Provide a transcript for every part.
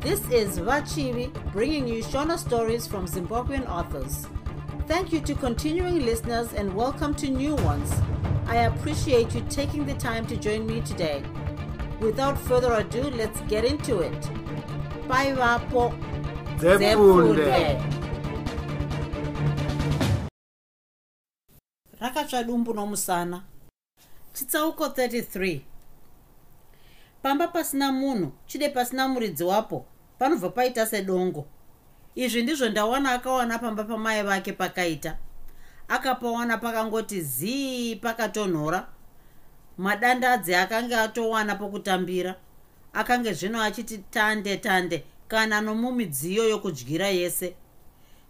This is Vachivi bringing you Shona stories from Zimbabwean authors. Thank you to continuing listeners and welcome to new ones. I appreciate you taking the time to join me today. Without further ado, let's get into it. Bye, Vapo. Rakatsva dumbu nomusana chitsauko 33 pamba pasina munhu chide pasina muridzi wapo panobva paita sedongo. Izvi ndizvo ndawana akawana pamba pamai vake pakaita. Akapawana pakangoti zii pakatonhora. Madandadzi akanga atowana pokutambira. Akange zvino achiti tande tande kana nomumidziyo yokudyira yese.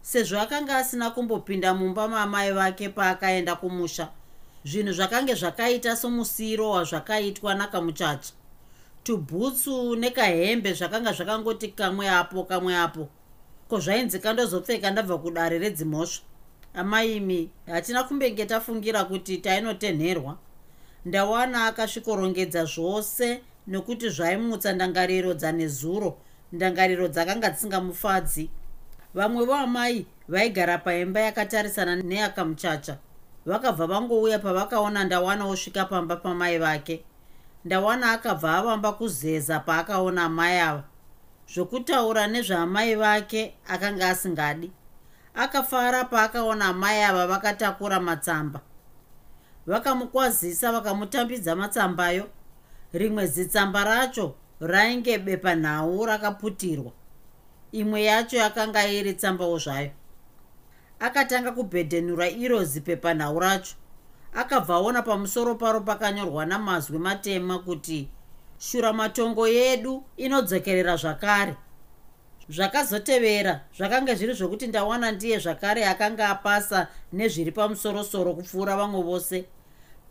Sezvo akanga asina kumbopinda mumba mamai vake paakaenda kumusha. Zvinhu zvakange zvakaita somusiro wazvakaitwa nakamuchacha tubhutsu nekahembe zvakanga zvakangoti kamwe apo kamwe apo. Ko zvainzi kandozopfeka ndabva kudare redzimhosva? Amaimi hatina kumbenge tafungira kuti tainotenherwa. Ndawana akasvikorongedza zvose nekuti zvaimutsa ndangariro dzanezuro ndangariro dzakanga dzisingamufadzi. Vamwe vaamai vaigara paimba yakatarisana neyakamuchacha. Vakabva vangouya pavakaona ndawana osvika pamba pamai vake ndawana akabva avamba kuzeza paakaona amai ava. Zvokutaura nezvaamai vake akanga asingadi. Akafara paakaona amai ava vakatakura matsamba. Vakamukwazisa vakamutambidza matsambayo. Rimwe zitsamba racho rainge bepanhau rakaputirwa. Imwe yacho yakanga iri tsambawo zvayo. Akatanga kubhedhenura iro zipepanhau racho akabva aona pamusoro paro pakanyorwa namazwi matema kuti shuramatongo yedu inodzokerera zvakare. Zvakazotevera zvakanga zviri zvokuti ndawana ndiye zvakare akanga apasa nezviri pamusorosoro kupfuura vamwe vose.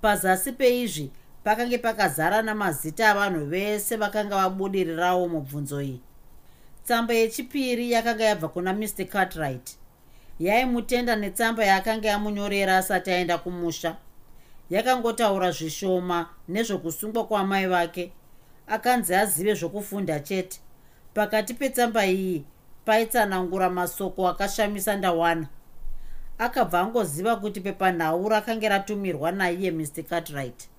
Pazasi peizvi pakange pakazara namazita avanhu vese vakanga vabudirirawo mubvunzo iyi. Tsamba yechipiri yakanga yabva kuna mr cartwright. Yaimutenda netsamba yaakanga yamunyorera asati aenda kumusha yakangotaura zvishoma nezvokusungwa kwamai vake. Akanzi azive zvokufunda chete. Pakati petsamba iyi paitsanangura masoko akashamisa ndawana. Akabva angoziva kuti pepanhau rakanga ratumirwa naiye mr cartwright.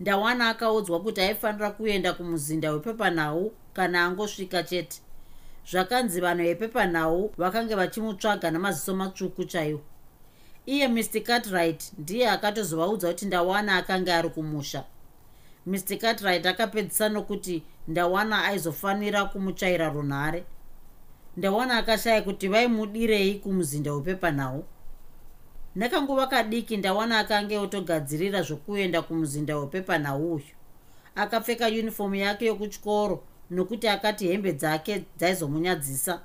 Ndawana akaudzwa kuti aifanira kuenda kumuzinda wepepanhau kana angosvika chete. Zvakanzi vanhu vepepanhau vakanga vachimutsvaga namaziso matsvuku chaiwo iye mr. Cartwright ndiye akatozovaudza kuti ndawana akanga ari kumusha. Mr. Cartwright akapedzisa nokuti ndawana aizofanira kumutsvaira runhare. Ndawana akashaya kuti vaimudirei kumuzinda wepepanhau nekanguva kadiki ndawana akanga otogadzirira zvokuenda kumuzinda wepepanhau uyu. Akapfeka yunifomu yake yokutyoro nokuti akati hembe dzake dzaizomunyadzisa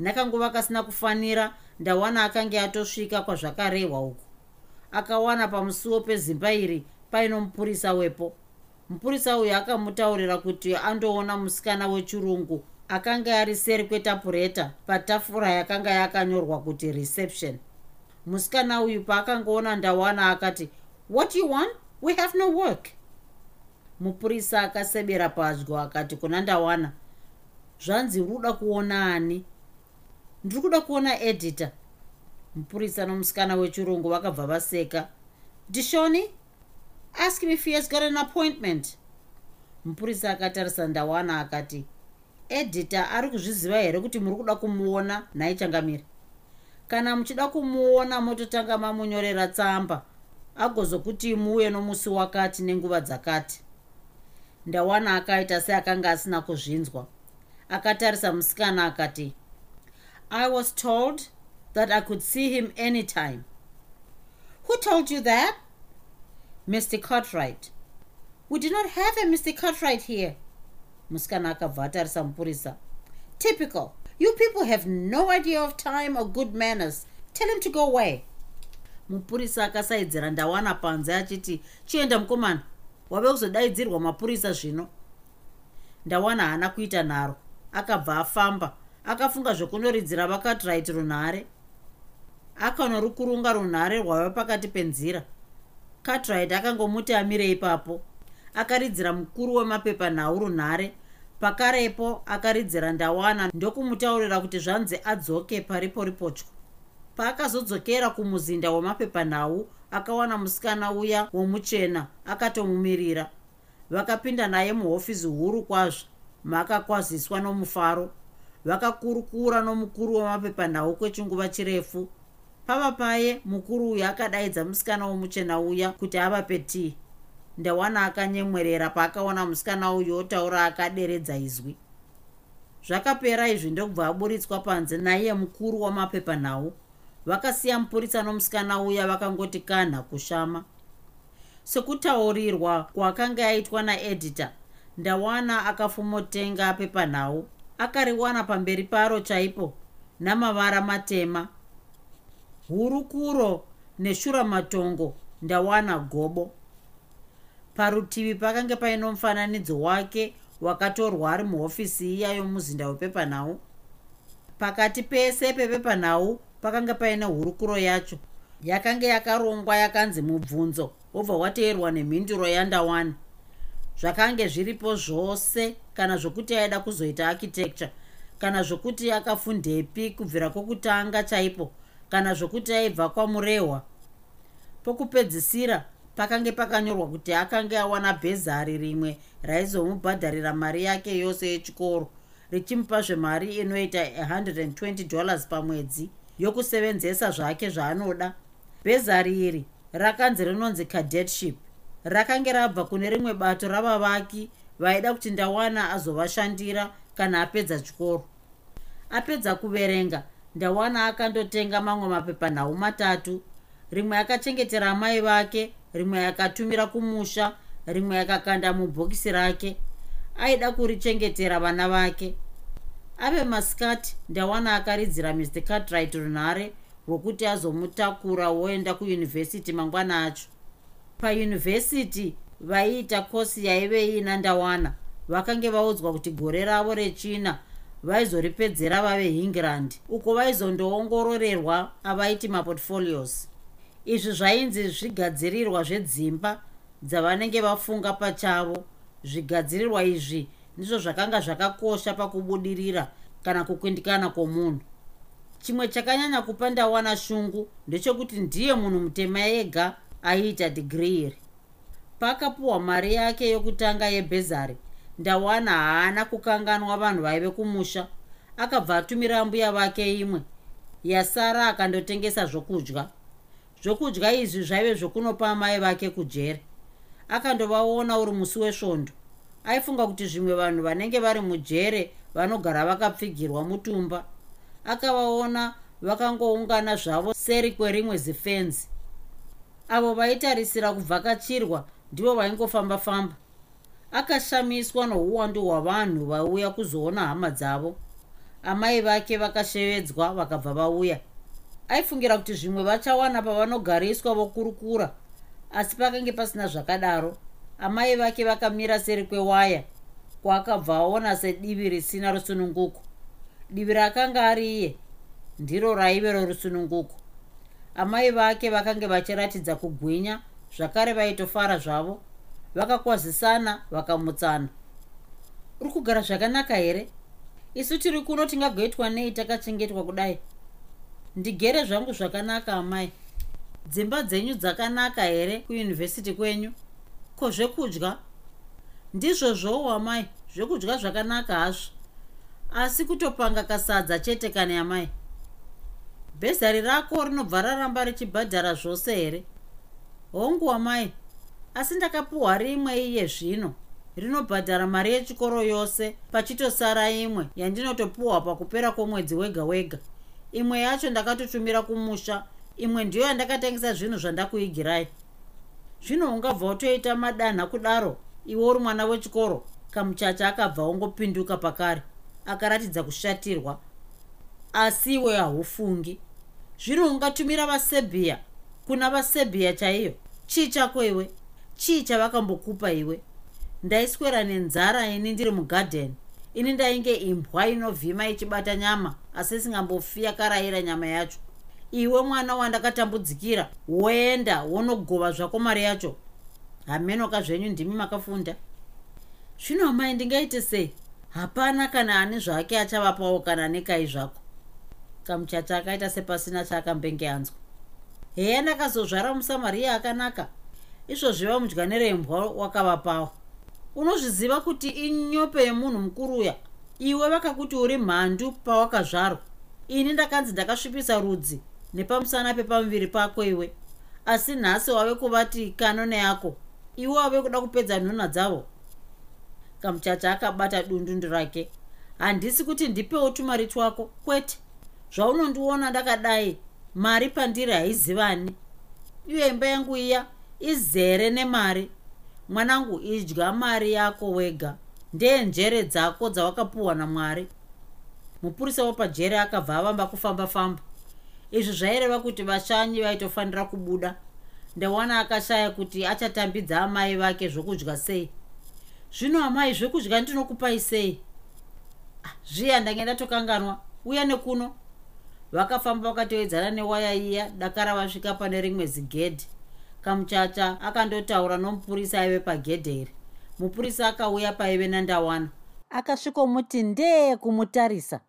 nekanguva kasina kufanira ndawana akanga atosvika kwazvakarehwa uku akawana pamusuwo pezimba iri paino mupurisa wepo. Mupurisa uyu akamutaurira kuti andoona musikana wechirungu akanga ari seri kwetapureta patafura yakanga yakanyorwa kuti reception. Musikana uyu paakangoona ndawana akati what you want? We have no work. Mupurisa akasebera padyo akati kuna ndawana zvanzi ruda kuona ani ndiri kuda kuona edita mupurisa nomusikana wechirungu vakabva vaseka. Dishoni ask him if he has got an appointment. Mupurisa akatarisa ndawana akati edita ari kuzviziva here kuti muri kuda kumuona? Nhai changamiri kana muchida kumuona mototanga mamunyorera tsamba. Agozokuti muuye nomusi wakati nenguva dzakati. Ndawana akaita seakanga asina kuzvinzwa. Akatarisa musikana akati i was told that i could see him any time who told you that? Mr cartwright. We do not have a mr cartwright here. Musikana akabva atarisa mupurisa typical. You people have no idea of time or good manners. Tell him to go away. Mupurisa akasaidzira ndawana panze achiti chienda mukomana. Wave kuzodaidzirwa mapurisa zvino. Ndawana haana kuita nharo. Akabva afamba akafunga zvokunoridzira vakatrit runhare. Akanorukurunga runhare rwaiva pakati penzira. Cartwright akangomuti amire ipapo. Akaridzira mukuru wemapepanhau runhare. Pakarepo akaridzira ndawana ndokumutaurira kuti zvanzi adzoke paripo ripotyo. Paakazodzokera kumuzinda wemapepanhau akawana musikana uya womuchena akatomumirira. Vakapinda naye muhofisi huru kwazvo makakwaziswa nomufaro vakakurukura nomukuru wemapepanhau kwechinguva chirefu. Pava paye mukuru uyu akadaidza musikana womuchena uya kuti avape tii ndawana akanyemwerera paakaona musikana uyu otaura akaderedza izwi. Zvakapera izvi ndokubva aburitswa panze naiye mukuru wamapepanhau vakasiya mupurisa nomusikana uya vakangoti kanha kushama. Sekutaurirwa kwakanga yaitwa naedita ndawana akafumotenga pepanhau akariwana pamberi paro chaipo namavara matema. Hurukuro neshuramatongo ndawana gobo. Parutivi pakange paino mufananidzo wake wakatorwa ari muhofisi iya yomuzinda wepepanhau pakati pese pepepanhau pakanga paine hurukuro yacho yakanga yakarongwa yakanzi mubvunzo wobva wateerwa nemhinduro yandawana zvakange zviripo zvose kana zvokuti aida kuzoita architecture kana zvokuti akafundepi kubvira kwokutanga chaipo kana zvokuti aibva kwamurehwa. Pokupedzisira pakange pakanyorwa kuti akange awana bhezari rimwe raizomubhadharira mari yake yose yechikoro richimupa zvemari inoita 120 dollars pamwedzi yokusevenzesa zvake zvaanoda. Bhezari iri rakanzi rinonzi cadetship rakange rabva kune rimwe bato ravavaki vaida kuti ndawana azovashandira kana apedza chikoro. Apedza kuverenga ndawana akandotenga mamwe mapepanhau matatu rimwe akachengetera amai vake rimwe akatumira kumusha rimwe akakanda mubhokisi rake aida kurichengetera vana vake. Ave masikati ndawana akaridzira mr cartwright runhare rwokuti azomutakura woenda kuyunivhesiti mangwana acho payunivhesiti vaiita kosi yaive iina ndawana vakange vaudzwa kuti gore ravo rechina vaizoripedzera vave england. Uko vaizondoongororerwa avaiti maportfolios. Izvi zvainzi zvigadzirirwa zvedzimba dzavanenge vafunga pachavo. Zvigadzirirwa izvi ndizvo zvakanga zvakakosha pakubudirira kana kukwindikana kwomunhu. Chimwe chakanyanya kupa ndawana shungu ndechekuti ndiye munhu mutema ega aiita dhigiri iri pakapiwa mari yake yokutanga yebhezari ndawana haana kukanganwa vanhu vaive kumusha. Akabva atumira mbuya vake imwe yasara akandotengesa zvokudya. Zvokudya izvi zvaive zvokunopa amai vake kujere. Akandovaona uri musi wesvondo aifunga kuti zvimwe vanhu vanenge vari mujere vanogara vakapfigirwa mutumba. Akavaona vakangoungana zvavo seri kwerimwe zifenzi avo vaitarisira kuvhakachirwa ndivo vaingofamba-famba. Akashamiswa nouwandu hwavanhu vauya kuzoona hama dzavo. Amai vake vakashevedzwa vakabva vauya. Aifungira kuti zvimwe vachawana pavanogariswa vokurukura asi pakange pasina zvakadaro. Amai vake vakamira seri kwewaya kwaakabva aona sedivi risina rusununguko. Divi rakanga ari iye ndiro raive rorusununguko amai vake vakange vachiratidza kugwinya zvakare vaitofara zvavo. Vakakwazisana vakamutsana. Uri kugara zvakanaka here? Isu tiri kuno tingagoitwa nei takachengetwa kudai? Ndigere zvangu zvakanaka amai. Dzimba dzenyu dzakanaka here kuyunivhesiti kwenyu? Ko zvekudya? Ndizvo zvowo amai. Zvekudya zvakanaka hazvo. Asi kutopanga kasadza chete kane amai bhezari rako rinobva raramba richibhadhara zvose here? Hongu amai asi ndakapiwa rimwe iye zvino. Rinobhadhara mari yechikoro yose pachitosara imwe yandinotopiwa pakupera kwomwedzi wega wega. Imwe yacho ndakatotumira kumusha imwe ndiyo yandakatengesa zvinhu zvandakuigirai. Zvino ungabva utoita madanha kudaro iwe uri mwana wechikoro kamuchacha akabva ongopinduka pakare akaratidza kushatirwa. Asi iwe haufungi zvino ungatumira vasebhiya kuna vasebhiya chaiyo? Chii chako iwe? Chii chavakambokupa iwe? Ndaiswera nenzara ini ndiri mugadheni. Ini ndainge imbwa inovhima ichibata nyama asi isingambofi yakarayira nyama yacho. Iwe mwana wandakatambudzikira woenda wonogova zvako mari yacho. Hamenoka zvenyu ndimi makafunda. Zvino amai ndingaite sei? Hapana kana ani zvake achavapawo kana nekai zvako kamuchacha akaita sepasina chaakambenge anzwa heya ndakazozvara musamariya akanaka. Izvozvi vamudya nerembwa wakavapawo. Unozviziva kuti inyope yemunhu mukuru uya? Iwe vakakuti uri mhandu pawakazvarwa. Ini ndakanzi ndakasvipisa rudzi nepamusana pepamuviri pako iwe. Asi nhasi wave kuvati kanone yako iwe wave kuda kupedza nhunha dzavo. Kamuchacha akabata dundundu rake. Handisi kuti ndipewo tumari twako kwete zvaunondiona ndakadai mari pandiri haizivani iye imba yangu iya izere nemari. Mwanangu idya mari yako wega. Ndeenjere dzako dzawakapuhwa namwari. Mupurisa wapajere akabva avamba kufamba-famba. Izvi zvaireva kuti vashanyi vaitofanira kubuda. Ndawana akashaya kuti achatambidza amai vake zvokudya sei. Zvino amai zvekudya ndinokupai sei? Ah, zviya ndange ndatokanganwa. Uya nekuno vakafamba vakatevedzana newaya iya dakara vasvika pane rimwe zigedhi. Kamuchacha akandotaura nomupurisa aive pagedhe iri mupurisa akauya paive nandawana. Akasvikomuti ndee kumutarisa.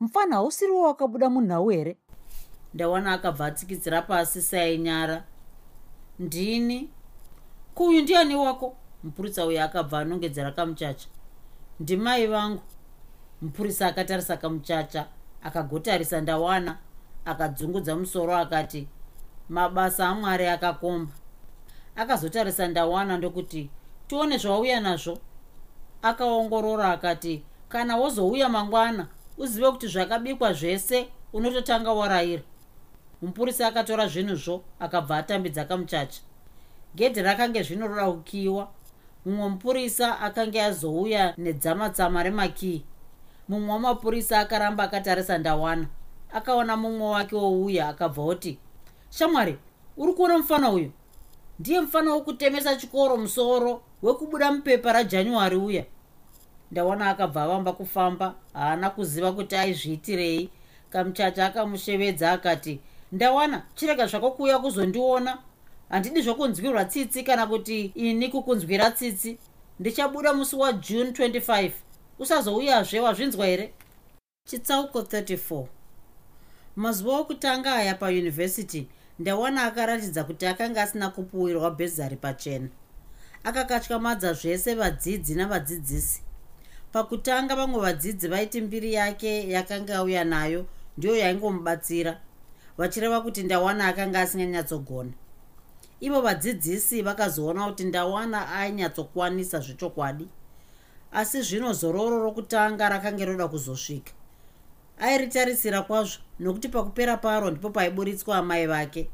Mufana hausiriwo wakabuda munhau here? Ndawana akabva atsikidzira pasi sainyara ndini? Kuyu ndiani wako? Mupurisa uyo akabva anongedzera kamuchacha. Ndimai vangu. Mupurisa akatarisa kamuchacha akagotarisa ndawana akadzungudza musoro akati mabasa amwari akakomba. Akazotarisa ndawana ndokuti tione zvauya nazvo. Akaongorora akati kana wozouya mangwana uzive kuti zvakabikwa zvese unototanga warayira. Mupurisa akatora zvinhuzvo akabva atambidza kamuchacha gedhi rakange zvinoda kukiyiwa mumwe mupurisa akange azouya nedzamatsama remakii mumwe wamapurisa akaramba akatarisa ndawana. Akaona mumwe wake wouya akabva oti shamwari uri kuona mufana uyu? Ndiye mufana wokutemesa chikoro musoro wekubuda mupepa rajanyuwari uya. Ndawana akabva avamba kufamba haana kuziva kuti aizviitirei. Kamuchacha akamushevedza akati ndawana chirega zvako kuuya kuzondiona. Handidi zvokunzwirwa tsitsi kana kuti ini kukunzwira tsitsi. Ndichabuda musi wajune 25 usazouyazve wazvinzwa here? Chitsauko 34 mazuva okutanga aya payunivhesiti ndawana akaratidza kuti akanga asina kupuwirwa bhezari pachena. Akakatyamadza zvese vadzidzi navadzidzisi pakutanga vamwe vadzidzi vaiti mbiri yake yakanga auya nayo ndiyo yaingomubatsira. Vachireva kuti ndawana akanga asinganyatsogona ivo vadzidzisi vakazoona kuti ndawana ainyatsokwanisa zvechokwadi asi zvino zororo rokutanga rakanga roda kuzosvika. Airitarisira kwazvo nokuti pakupera paro ndipo paiburitswa amai vake.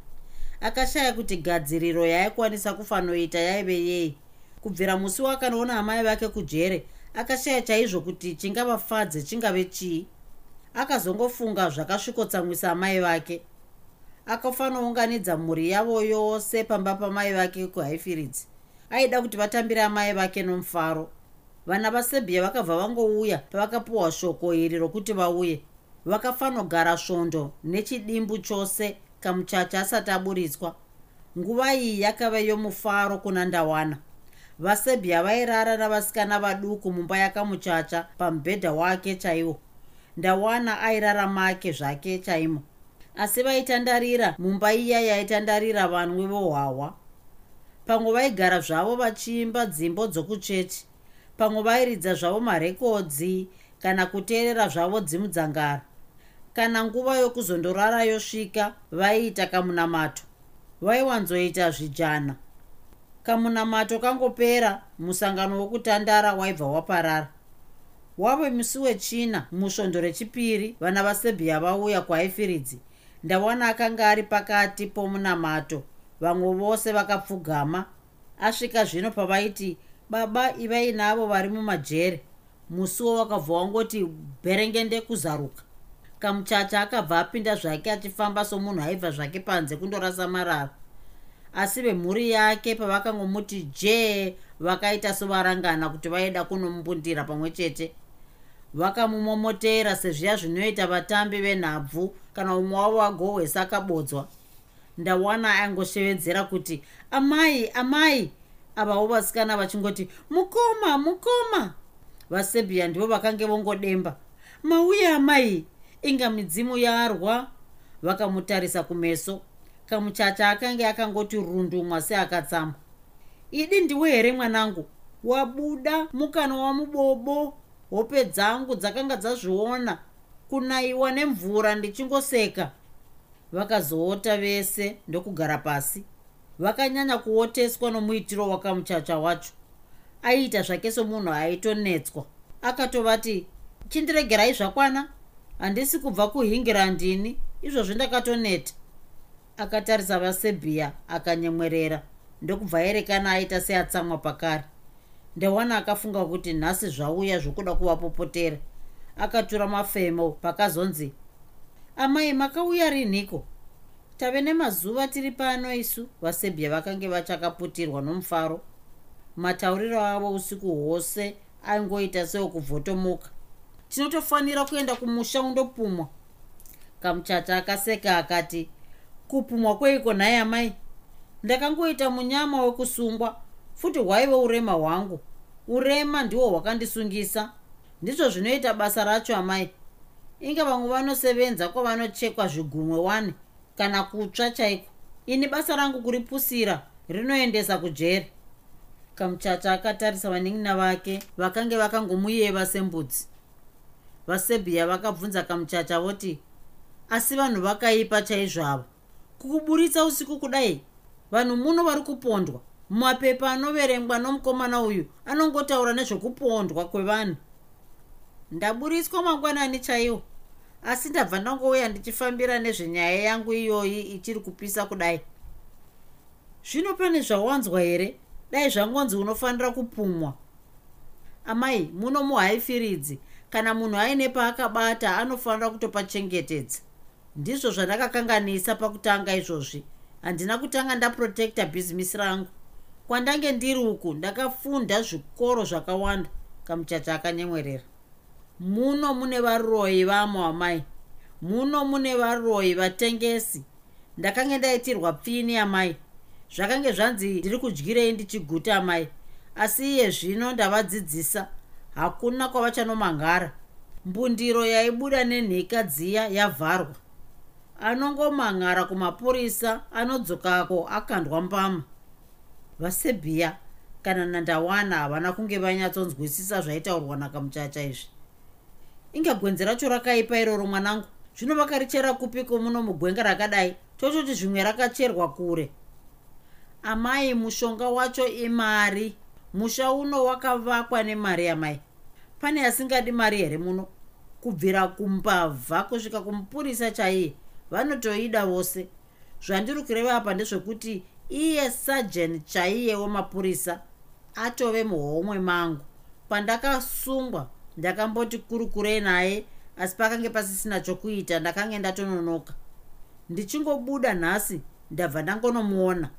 Akashaya kuti gadziriro yaaikwanisa kufanoita yaive yei. Kubvira musi wakanoona amai vake kujere akashaya chaizvo kuti chingavafadze chingave chii. Akazongofunga zvakasvikotsamwisa amai vake. Akafanounganidza mhuri yavo yose pamba pamai vake kuhighfields aida kuti vatambire amai vake nomufaro vana vasebhiya vakabva vangouya pavakapiwa shoko iri rokuti vauye. Vakafanogara svondo nechidimbu chose kamuchacha asati aburitswa nguva iyi yakava yomufaro kuna ndawana. Vasebhiya vairara navasikana vaduku mumba yakamuchacha pamubhedha wake chaiwo. Ndawana airara make zvake chaimo. Asi vaitandarira mumba iya yaitandarira vanwe vohwahwa pamwe vaigara zvavo vachiimba dzimbo dzokuchechi pamwe vairidza zvavo marekodzi kana kuteerera zvavo dzimudzangara kana nguva yokuzondorara yosvika vaiita kamunamato. Vaiwanzoita zvijana. Kamunamato kangopera musangano wokutandara waibva waparara. Wave musi wechina musvondo rechipiri vana vasebhiya vauya kuhaifiridzi ndawana akanga ari pakati pomunamato. Vamwe vose vakapfugama. Asvika zvino pavaiti baba ivainavo vari mumajere. Musiwo wakabva wangoti bherengende kuzaruka kamuchacha akabva apinda zvake achifamba somunhu aibva zvake panze kundorasa marara. Asi vemhuri yake pavakangomuti jee vakaita sovarangana kuti vaida kunomumbundira pamwe chete. Vakamumomotera sezviya zvinoita vatambi venhabvu kana umwe wavo agohwesa akabodzwa. Ndawana aingoshevedzera kuti amai amai avawo vasikana vachingoti mukoma mukoma! Vaserbia ndivo vakange vongodemba. Mauye amai inga midzimu yarwa vakamutarisa kumeso. Kamuchacha akange akangoti rundu mwasi akatsama idi ndiwe here mwanangu? Wabuda mukana wamubobo hope dzangu dzakanga dzazviona. Kunayiwa nemvura ndichingoseka. Vakazoota vese ndokugara pasi vakanyanya kuoteswa nomuitiro wakamuchacha wacho. Aiita zvake somunhu aitonetswa akatovati chindiregerai zvakwana? Handisi kubva kuhingirandini izvozvi ndakatoneta akatarisa vaserbia akanyemwerera ndokubva erekana aita seatsamwa pakare. Ndewana akafunga kuti nhasi zvauya zvokuda kuvapopotera. Akatura mafemo pakazonzi amai makauya rinhiko tave nemazuva tiri pano isu vaserbia vakange vachakaputirwa nomufaro. Matauriro avo usiku hwose aingoita seokuvhotomuka. Tinotofanira kuenda kumusha undopumwa. Kamuchacha akaseka akati kupumwa kweiko nhaye amai ndakangoita munyama wekusungwa futi hwaive urema hwangu. Urema ndihwo hwakandisungisa. Ndizvo zvinoita basa racho amai. Inge vamwe vanosevenza kwavanochekwa zvigumwe wani kana kutsva chaiko? Ini basa rangu kuripusira rinoendesa kujeri kamuchacha akatarisa vanin'ina vake vakange vakangomuyeva sembudzi. Vaserbia vakabvunza kamuchacha voti asi vanhu vakaipa chaizvavo? Kukuburitsa usiku kudai? Vanhu muno vari kupondwa. Mumapepa anoverengwa nomukomana uyu anongotaura nezvekupondwa kwevanhu. Ndaburitswa mangwanani chaiwo asi ndabva ndangouya ndichifambira nezvenyaya yangu iyoyi ichiri kupisa kudai. Zvino pane zvawanzwa here? Dai zvangonzi unofanira kupumwa. Amai muno muhaifiridzi. Kana munhu aine paakabata anofanira kutopachengetedza ndizvo zvandakakanganisa pakutanga izvozvi. Handina kutanga ndaprotecta bhizimisi rangu. Kwandange ndiri uku ndakafunda zvikoro zvakawanda kamuchacha akanyemwerera muno mune varoyi vamo amai. Muno mune varoyi vatengesi. Ndakange ndaitirwa pfini amai. Zvakange zvanzi ndiri kudyirei ndichiguta amai. Asi iye zvino ndavadzidzisa. Hakuna kwavachanomangara. Mbundiro yaibuda nenhika dziya yavharwa. Anongomangara kumapurisa anodzokako akandwa mbama vaserbia kana nandawana havana kunge vanyatsonzwisisa zvaitaurwa nakamuchacha izvi inga gwenzi racho rakaipa iroro mwanangu. Zvino vakarichera kupiko muno mugwenga rakadai? Tototi zvimwe rakacherwa kure. Amai mushonga wacho imari. Musha uno wakavakwa nemari yamai. Pane asingadi mari here muno? Kubvira kumbavha kusvika kumupurisa chaiye vanotoida vose. Zvandiri kureva apa ndezvekuti iye sajen chaiye wemapurisa atove muhomwe mangu. Pandakasungwa ndakamboti kurukurei naye asi pakange pasisina chokuita ndakange ndatononoka. Ndichingobuda nhasi ndabva ndangonomuona.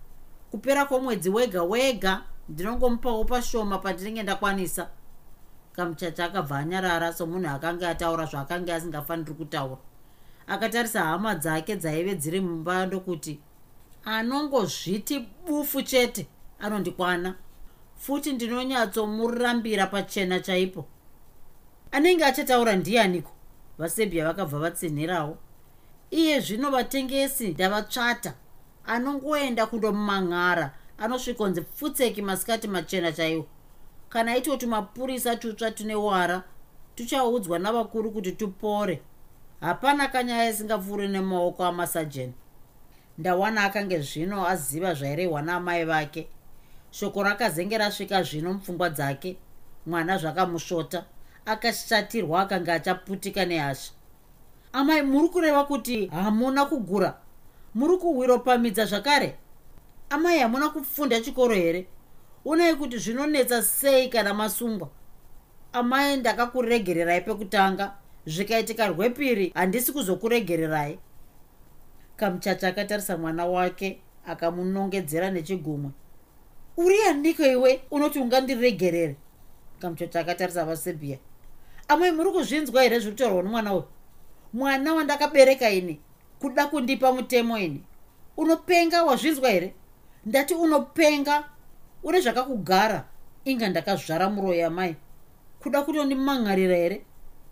Kupera kwomwedzi wega wega ndinongomupawo pashoma pandinenge ndakwanisa. Kamuchacha akabva anyarara somunhu akanga ataura zvaakanga asingafaniri kutaura. Akatarisa hama dzake dzaive dziri mumba ndokuti anongozviti bufu chete anondikwana. Futi ndinonyatsomurambira pachena chaipo anenge achataura ndianiko? Vaserbia vakabva vatsinhirawo iye zvino vatengesi ndavatsvata. Anongoenda kundomumang'ara anosvikonzi pfutseki masikati machena chaiwo. Kana itoti mapurisa tutsva tune wara tuchaudzwa navakuru kuti tupore. Hapana kanyaya isingapfuuri nemaoko amasajeni. Ndawana akange zvino aziva zvairehwa naamai vake. Shoko rakazenge rasvika zvino mupfungwa dzake. Mwana zvakamusvota akashatirwa akanga achaputika nehasha. Amai muri kureva kuti hamuna kugura. Muri kuhwiropamidza zvakare? Amai hamuna kufunda chikoro here? Unai kuti zvinonetsa sei kana masungwa? Amai ndakakuregererai pekutanga. Zvikaitika rwepiri handisi kuzokuregererai. Kamuchacha akatarisa mwana wake akamunongedzera nechigumwe. Uri aniko iwe unoti ungandiregerere? Kamuchacha akatarisa vaserbia amai muri kuzvinzwa here zviri kutaurwa nomwana uyu? Mwana wandakabereka ini kuda kundipa mutemo ini. Unopenga wazvinzwa here ndati unopenga une zvakakugara. Inga ndakazvara muroyo amai kuda kutondimangarira here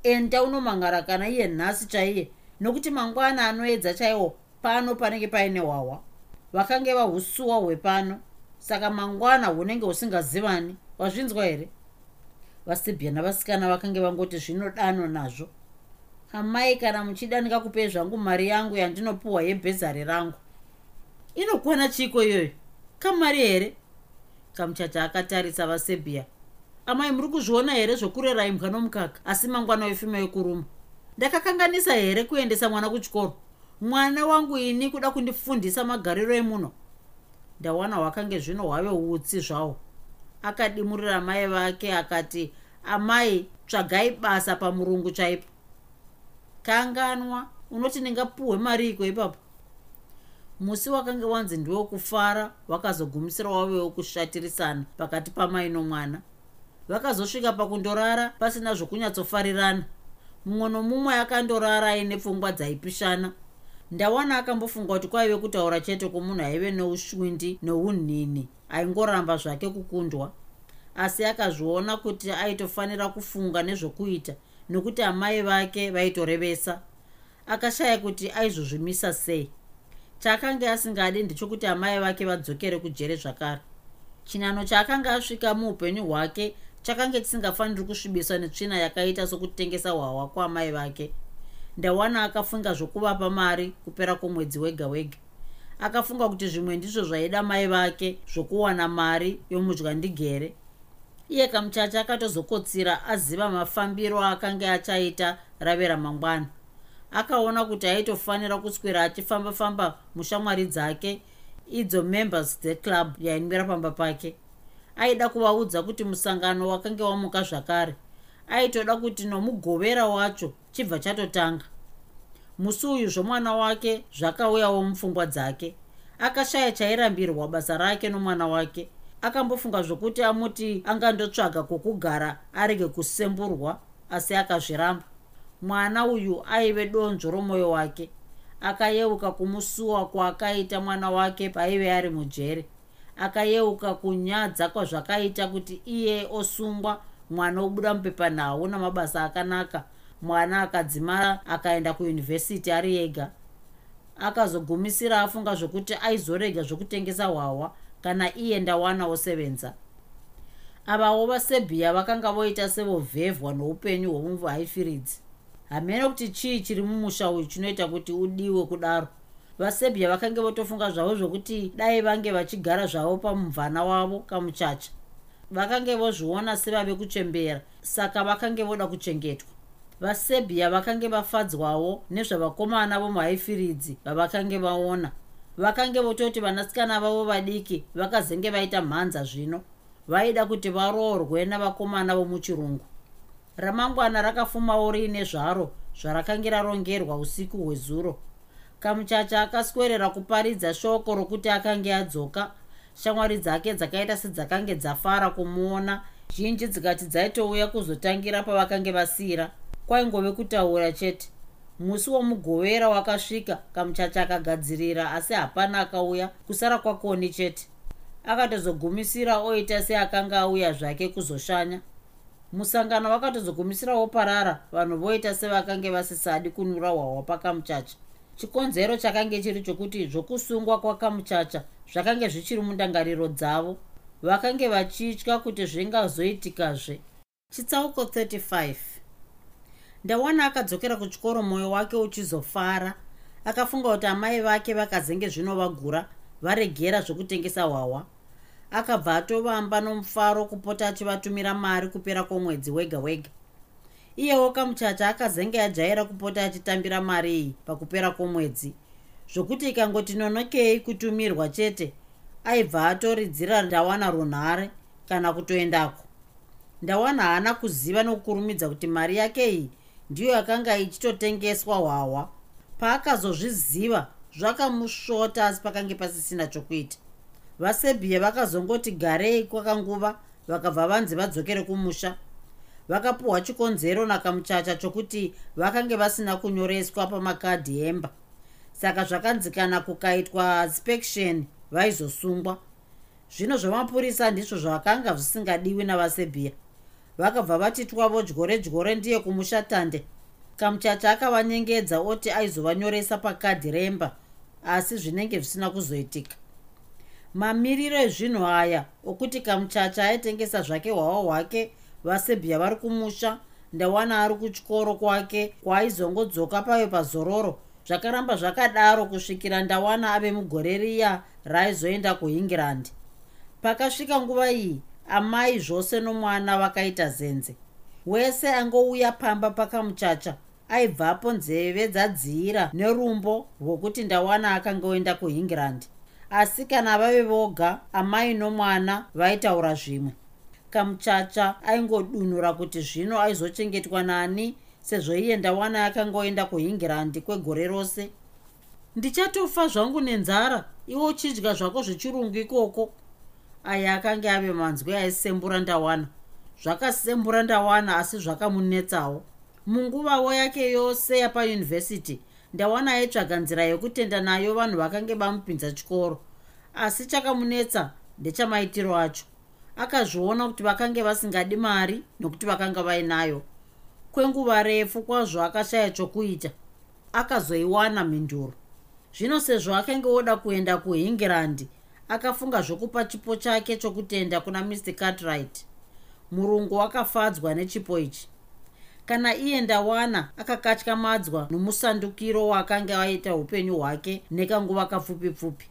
enda unomangara kana iye nhasi chaiye. Nokuti mangwana anoedza chaiwo pano panenge paine hwahwa vakange vahusuwa hwepano. Saka mangwana hunenge husingazivani. Wazvinzwa here vasibhya navasikana vakange vangoti zvinodano nazvo. Amai kana muchida ndingakupei zvangu mari yangu yandinopiwa yebhezari rangu. Inokwana chiko iyoyo? Kamari here? Kamuchacha akatarisa vasebhia amai muri kuzviona here zvokurera imbwa nomukaka? Asi mangwana wefima yekuruma ndakakanganisa here kuendesa mwana kuchikoro? Mwana wangu ini kuda kundifundisa magariro emuno? Ndawana hwakange zvino hwave utsi zvavo akadimurira mai vake akati amai tsvagai basa pamurungu chaipo. Kanganwa unoti ndingapuhwe mari iko ipapo? Musi wakange wanzi ndiwokufara wakazogumisira wave wokushatirisana pakati pamai nomwana vakazosvika pakundorara pasina zvokunyatsofarirana mumwe nomumwe akandorara aine pfungwa dzaipishana ndawana akambofunga kuti kwaive kutaura chete kwomunhu aive neushwindi neunhini aingoramba zvake kukundwa. Asi akazviona kuti aitofanira kufunga nezvokuita nokuti amai vake vaitorevesa. Akashaya kuti aizozvimisa sei. Chaakanga asingadi ndechokuti amai vake vadzokere kujere zvakare. Chinano chaakanga asvika muupenyu hwake chakange chisingafaniri kusvibiswa netsvina yakaita sokutengesa hwahwa kwaamai vake ndawana akafunga zvokuvapa mari kupera kwomwedzi wega wega. Akafunga kuti zvimwe ndizvo zvaida mai vake zvokuwana mari yomudya ndigere. Iye kamuchacha akatozokotsira aziva mafambiro akanga achaita rave ramangwana. Akaona kuti aitofanira kuswera achifamba-famba mushamwari dzake idzo members dzeclub yaimira pamba pake. Aida kuvaudza kuti musangano wakange wamuka zvakare aitoda kuti nomugovera wacho chibva chatotanga. Musi uyu zvomwana wake zvakauyawo mupfungwa dzake. Akashaya chairambirwa basa rake nomwana wake. Akambofunga zvokuti amuti angandotsvaga kwokugara arege kusemburwa asi akazviramba. Mwana uyu aive donzvo romwoyo wake. Akayeuka kumusuwa kwaakaita mwana wake paaive ari mujere. Akayeuka kunyadza kwazvakaita kuti iye osungwa mwana obuda mupepanhau namabasa akanaka mwana akadzimara akaenda kuyunivhesiti ari ega. Akazogumisira afunga zvokuti aizorega zvokutengesa hwahwa kana iye ndawana osevenza. Avawo vasebhiya vakanga voita sevovhevhwa noupenyu hwomuvhaifiridzi hamene kuti chii chiri mumusha uyu chinoita kuti udiwe kudaro. Vasebhiya vakange votofunga zvavo zvokuti dai vange vachigara zvavo pamuvhana wavo kamuchacha vakange vozviona sevave kuchembera saka vakange voda kuchengetwa. Vasebhiya vakange vafadzwawo nezvavakomana vomuhaifiridzi vavakange vaona. Vakange vototi vanasikana vavo vadiki vakazenge vaita mhanza zvino. Vaida kuti varoorwe navakomana vomuchirungu. Ramangwana rakafumawo riine zvaro zvarakange rarongerwa usiku hwezuro. Kamuchacha akaswerera kuparidza shoko rokuti akange adzoka shamwari dzake dzakaita sedzakange dzafara kumuona. Zhinji dzikati dzaitouya kuzotangira pavakange vasiyira kwaingove kutaura chete. Musi womugovera wakasvika kamuchacha akagadzirira asi hapana akauya kusara kwakoni chete. Akatozogumisira oita seakanga auya zvake kuzoshanya. Musangano wakatozogumisira woparara vanhu voita sevakange vasisadi kunura hwahwa pakamuchacha chikonzero chakange chiri chokuti zvokusungwa kwakamuchacha zvakange zvichiri mundangariro dzavo. Vakange vachitya kuti zvingazoitikazve. Chitsauko 35 ndawana akadzokera kuchikoro mwoyo wake uchizofara. Akafunga kuti amai vake vakazenge zvinovagura varegera zvokutengesa hwahwa akabva atovamba nomufaro kupota achivatumira mari kupera kwomwedzi wega wega iyewo kamuchacha akazenge ajaira kupota achitambira mari iyi pakupera kwomwedzi. Zvokuti ikangoti nonokei kutumirwa chete aibva atoridzira ndawana runhare kana kutoendako. Ndawana haana kuziva nokukurumidza kuti mari yake iyi ndiyo yakanga ichitotengeswa hwahwa paakazozviziva zvakamusvota asi pakange pasisina chokuita. Vasebhiya vakazongoti garei kwakanguva vakabva vanzi vadzokere kumusha vakapiwa chikonzero nakamuchacha chokuti vakange vasina kunyoreswa pamakadhi emba. Saka zvakanzikana kukaitwa inspection vaizosungwa. Zvino zvamapurisa ndizvo zvakanga zvisingadiwi navasebhiya vakabva vati twavo dyore dyore ndiye kumushatande. Kamuchacha akavanyengedza oti aizovanyoresa pakadhi remba asi zvinenge zvisina kuzoitika. Mamiriro ezvinhu aya okuti kamuchacha aitengesa zvake hwahwa hwake vasebhia vari kumusha ndawana ari kutyoro kwake kwaaizongodzoka payo pazororo. Zvakaramba zvakadaro kusvikira ndawana ave mugore riya raaizoenda kuengland pakasvika nguva iyi amai zvose nomwana vakaita zenze. Wese angouya pamba pakamuchacha aibvapo nzeve dzadziyira nerumbo rwokuti ndawana akanga oenda kuengland asi kana vave voga amai nomwana vaitaura zvimwe kamuchacha aingodunura kuti zvino aizochengetwa nani sezvo iye ndawana akanga oenda kuengland kwegore rose. Ndichatofa zvangu nenzara iwe uchidya zvako zvechirungu ikoko. Aya akanga ave manzwi aisembura ndawana zvakasembura ndawana asi zvakamunetsawo. Munguvawo yake yose yapayunivhesiti ndawana aitsvaga nzira yekutenda nayo vanhu vakange vamupinza chikoro. Asi chakamunetsa ndechamaitiro acho akazviona kuti vakange vasingadi mari nokuti vakanga vainayo. Kwenguva refu kwazvo akashaya chokuita akazoiwana mhinduro. Zvino sezvo akanga oda kuenda kuengland akafunga zvokupa chipo chake chokutenda kuna mr cartwright. Murungu akafadzwa nechipo ichi. Kana iye ndawana akakatyamadzwa nomusandukiro waakanga aita upenyu hwake nekanguva kapfupi pfupi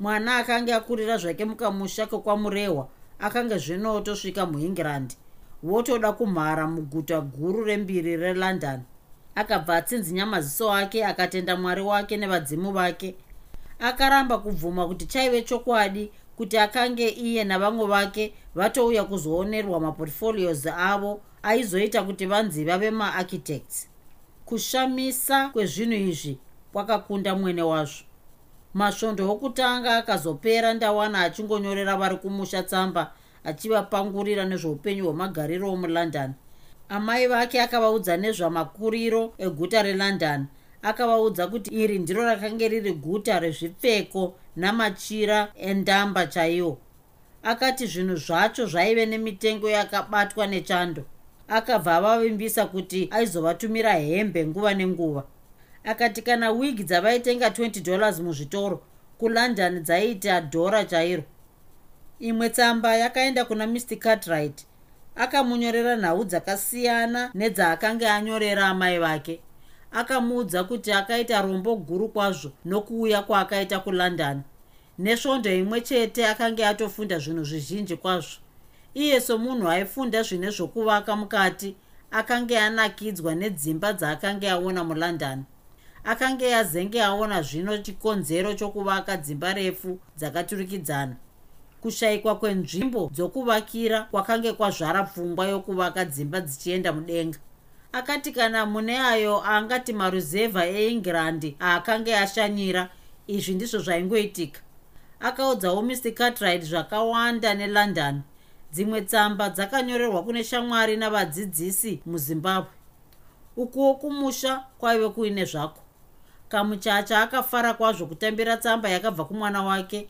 mwana akanga akurira zvake mukamusha kokwamurehwa akanga zvino otosvika muengland votoda kumhara muguta guru rembiri relondon. Akabva atsinzinya maziso ake akatenda mwari wake nevadzimu vake. Akaramba kubvuma kuti chaive chokwadi kuti akange iye navamwe vake vatouya kuzoonerwa maportfolios avo aizoita kuti vanzi vave maarchitects. Kushamisa kwezvinhu izvi kwakakunda mwene wazvo masvondo okutanga akazopera ndawana achingonyorera vari kumusha tsamba achivapangurira nezveupenyu hwemagariro omulondon amai vake akavaudza nezvamakuriro eguta relondon. Akavaudza kuti iri ndiro rakanga riri guta rezvipfeko namachira endamba chaiwo. Akati zvinhu zvacho zvaive nemitengo yakabatwa nechando. Akabva avavimbisa kuti aizovatumira hembe nguva nenguva akati kana wigi dzavaitenga 20 dollars muzvitoro kulondon dzaiita dhora chairo. Imwe tsamba yakaenda kuna mr. Cartwright akamunyorera nhau dzakasiyana nedzaakanga anyorera amai vake. Akamuudza kuti akaita rombo guru kwazvo nokuuya kwaakaita kulondon. Nesvondo imwe chete akanga atofunda zvinhu zvizhinji kwazvo. Iye somunhu aifunda zvine zvokuvaka mukati akanga anakidzwa nedzimba dzaakanga aona mulondon akanga azenge aona zvino chikonzero chokuvaka dzimba refu dzakaturikidzana. Kushayikwa kwenzvimbo dzokuvakira kwakange kwazvara pfungwa yokuvaka dzimba dzichienda mudenga. Akati kana mune ayo angati maruzevha eengland aakanga ashanyira izvi ndizvo zvaingoitika. Akaudzawo mr cartwright zvakawanda nelondon. Dzimwe tsamba dzakanyorerwa kune shamwari navadzidzisi muzimbabwe. Ukuwo kumusha kwaive kuine zvako kamuchacha akafara kwazvo kutambira tsamba yakabva kumwana wake.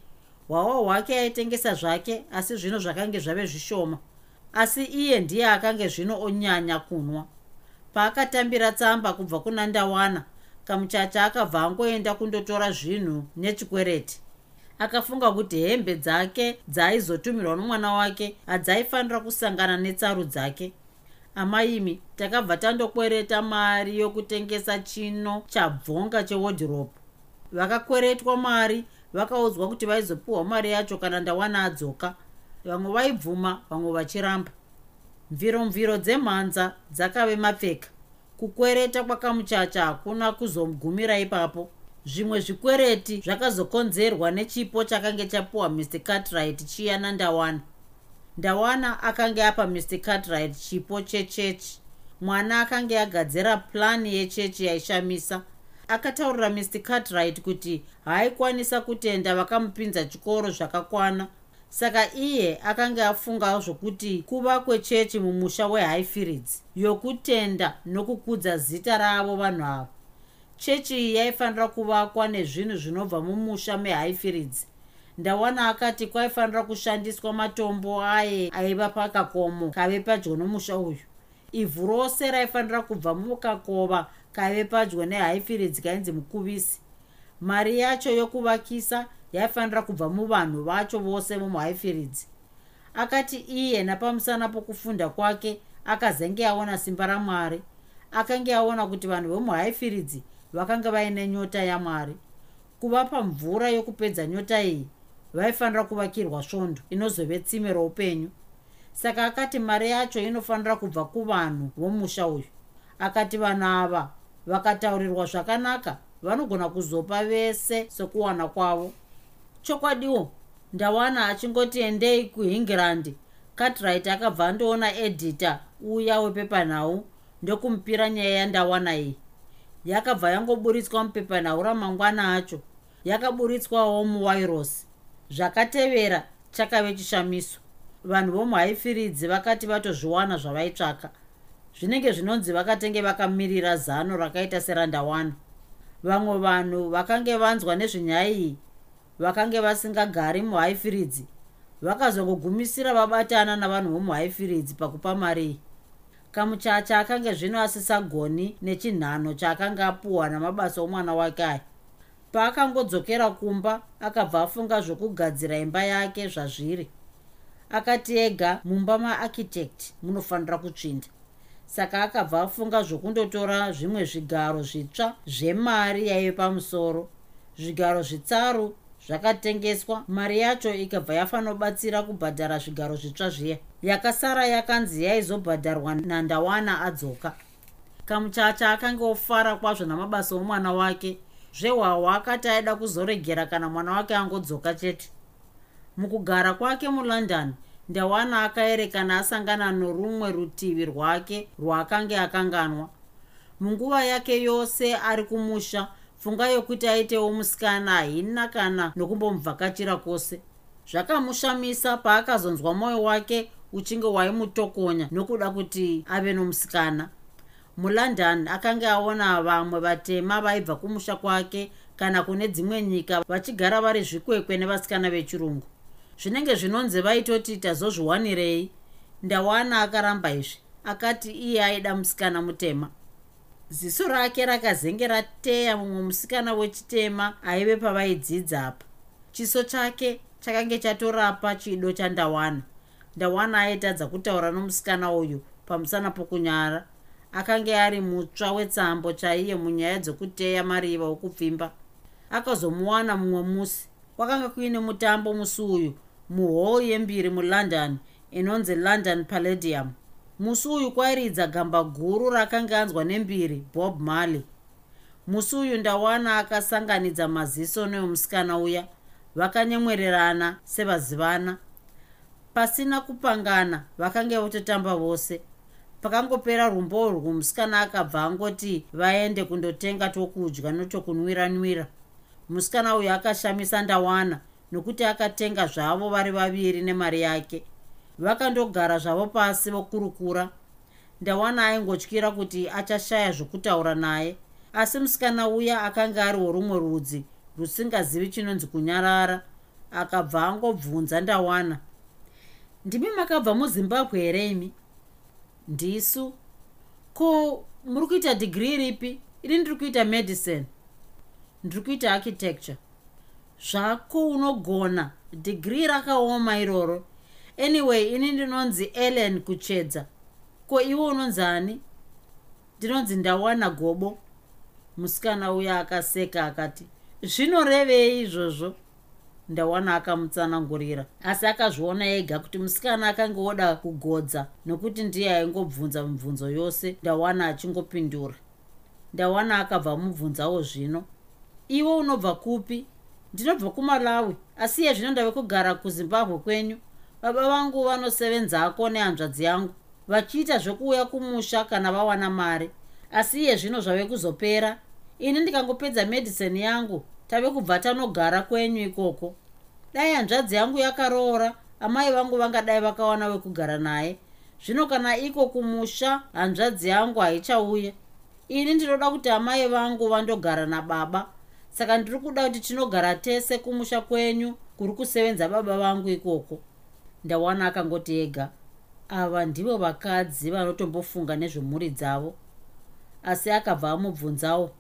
Hwawa hwake aitengesa zvake asi zvino zvakange zvave zvishoma. Asi iye ndiye akange zvino onyanya kunwa. Paakatambira tsamba kubva kuna ndawana kamuchacha akabva angoenda kundotora zvinhu nechikwereti. Akafunga kuti hembe dzake dzaaizotumirwa nomwana wake hadzaifanira kusangana netsaru dzake amaimi takabva tandokwereta mari yokutengesa chino chabvonga chewodhiropu vakakweretwa mari vakaudzwa kuti vaizopiwa mari yacho kana ndawana adzoka. Vamwe vaibvuma vamwe vachiramba. Mviromviro dzemhanza dzakave mapfeka. Kukwereta kwakamuchacha hakuna kuzogumira ipapo. Zvimwe zvikwereti zvakazokonzerwa nechipo chakange chapiwa mr cartwright chiyana ndawana ndawana akanga apa mr cartwright chipo chechechi. Mwana akanga agadzira plani yechechi yaishamisa. Akataurira mr cartwright kuti haaikwanisa kutenda vakamupinza chikoro zvakakwana. Saka iye akanga afunga zvokuti kuva kwechechi mumusha wehighfields yokutenda nokukudza zita ravo vanhu ava. Chechi iyi yaifanira kuvakwa nezvinhu zvinobva mumusha mehighfields ndawana akati kwaifanira kushandiswa matombo aye aiva pakakomo kave padyo nomusha uyu. Ivhu rose raifanira kubva mukakova kaive padyo nehaifiridzi kainzi mukuvisi. Mari yacho yokuvakisa yaifanira kubva muvanhu vacho vose vomuhaifiridzi akati iye napamusana pokufunda kwake akazenge aona simba ramwari. Akange aona kuti vanhu vomuhaifiridzi vakanga vaine nyota yamwari. Kuvapa mvura yokupedza nyota iyi vaifanira kuvakirwa svondo inozove tsime roupenyu. Saka akati mari yacho inofanira kubva kuvanhu vomusha uyu akati vanhu ava vakataurirwa zvakanaka vanogona kuzopa vese sokuwana kwavo. Chokwadiwo ndawana achingoti endei kuhingirandi cartrit akabva andoona edita uya wepepanhau ndokumupira nyaya yandawana iyi. Yakabva yangoburitswa mupepanhau ramangwana acho yakaburitswawo muwairosi zvakatevera chakave chishamiso. Vanhu vomuhaifiridzi vakati vatozviwana zvavaitsvaka. Zvinenge zvinonzi vakatenge vakamirira zano rakaita serandawana vamwe vanhu vakange vanzwa nezvenyaya iyi vakange vasingagari muhaifiridzi vakazongogumisira vabatana navanhu vomuhaifiridzi pakupa mari. Kamuchacha akange zvino asisagoni nechinhano chaakanga apuhwa namabasa omwana wake aya paakangodzokera kumba akabva afunga zvokugadzira imba yake zvazviri. Akati ega mumba maarchitect munofanira kutsvinda. Saka akabva afunga zvokundotora zvimwe zvigaro zvitsva zvemari yaive pamusoro. Zvigaro zvitsaru zvakatengeswa mari yacho ikabva yafanobatsira kubhadhara zvigaro zvitsva zviya. Yakasara yakanzi yaizobhadharwa nandawana adzoka. Kamuchacha akanga ofara kwazvo namabasa omwana wake zvehwahwa akati aida kuzoregera kana mwana wake angodzoka chete. Mukugara kwake mulondon ndawana akaerekana asangana norumwe rutivi rwake rwaakange akanganwa. Munguva yake yose ari kumusha pfungwa yokuti aitewo musikana haina kana nokumbomuvhakachira kwose. Zvakamushamisa paakazonzwa mwoyo wake uchinge waimutokonya nokuda kuti ave nomusikana mulondon akanga aona vamwe vatema vaibva kumusha kwake kana kune dzimwe nyika vachigara vari zvikwekwe nevasikana vechirungu. Zvinenge zvinonzi vaitoti tazozviwanirei. Ndawana akaramba izvi. Akati iye aida musikana mutema. Ziso rake rakazenge rateya mumwe musikana wechitema aive pavaidzidza apa. Chiso chake chakange chatorapa chido chandawana ndawana aitadza kutaura nomusikana uyu pamusana pokunyara akanga ari mutsva wetsambo chaiye munyaya dzokuteya mariva okupfimba akazomuwana mumwe musi. Kwakanga kuine mutambo musi uyu muhall yembiri mulondon inonzi london palladium. Musi uyu kwairidza gamba guru rakanga anzwa nembiri bob marley. Musi uyu ndawana akasanganidza maziso neomusikana uya vakanyemwererana sevazivana. Pasina kupangana vakanga vototamba vose pakangopera rumbo urwu musikana akabva angoti vaende kundotenga tokudya notokunwiranwira. Musikana uyu akashamisa ndawana nokuti akatenga zvavo vari vaviri nemari yake. Vakandogara zvavo pasi vokurukura. Ndawana aingotyira kuti achashaya zvokutaura naye asi musikana uya akanga ari worumwe rudzi rusingazivi chinonzi kunyarara akabva angobvunza ndawana ndimi makabva muzimbabwe here imi ndisu. Ko muri kuita dhigiri ripi ini ndiri kuita medicine. Ndiri kuita architecture. Zvako unogona. Dhigiri rakaoma iroro. Anyway ini ndinonzi ellen kuchedza. Ko iwe unonzi ani? Ndinonzi ndawana gobo. Musikana uya akaseka akati zvinorevei izvozvo ndawana akamutsanangurira. Asi akazviona ega kuti musikana akanga oda kugodza nokuti ndiye aingobvunza mibvunzo yose ndawana achingopindura. Ndawana akabva mubvunzawo zvino iwe unobva kupi? Ndinobva kumalawi. Asi iye zvino ndave kugara kuzimbabwe kwenyu. Baba vangu vanosevenzako nehanzvadzi yangu. Vachiita zvokuuya kumusha kana vawana mari. Asi iye zvino zvave kuzopera. Ini ndikangopedza medicine yangu tave kubva tanogara kwenyu ikoko. Dai hanzvadzi yangu yakaroora amai vangu vangadai vakawana wekugara naye. Zvino kana iko kumusha hanzvadzi yangu haichauya. Ini ndinoda kuti amai vangu vandogara nababa. Saka ndiri kuda kuti tinogara tese kumusha kwenyu kuri kusevenza baba vangu ikoko. Ndawana akangoti ega. Ava ndivo vakadzi vanotombofunga nezvemhuri dzavo. Asi akabva amubvunzawo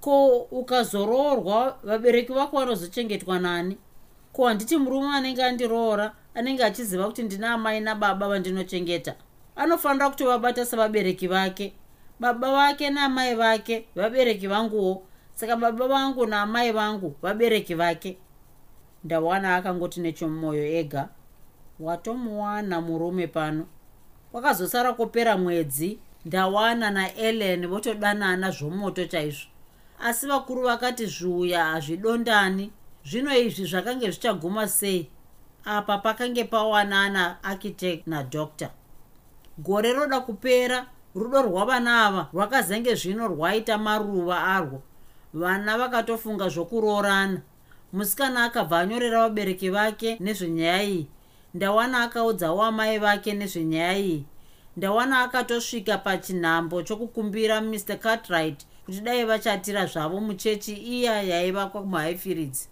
ko ukazoroorwa vabereki vako vanozochengetwa nani? Ko handiti murume anenge andiroora anenge achiziva kuti ndina amai nababa vandinochengeta? Anofanira kutovabata sevabereki vake. Baba vake naamai vake vabereki vanguwo. Saka baba vangu naamai vangu vabereki vake. Ndawana akangoti nechomumwoyo ega. Watomuwana murume pano. Kwakazosara kupera mwedzi. Ndawana naellen votodanana zvomoto chaizvo asi vakuru vakati zviuya hazvidondani. Zvino izvi zvakange zvichaguma sei? Apa pakange pawanana architect nadoctor gore roda kupera rudo rwavana ava rwakazenge zvino rwaita maruva arwo. Vana vakatofunga zvokuroorana. Musikana akabva anyorera vabereki vake nezvenyaya iyi. Ndawana akaudzawo amai vake nezvenyaya iyi. Ndawana akatosvika pachinhambo chokukumbira mr cartright kuti dai vachatira zvavo muchechi iya yaivakwa muhighfields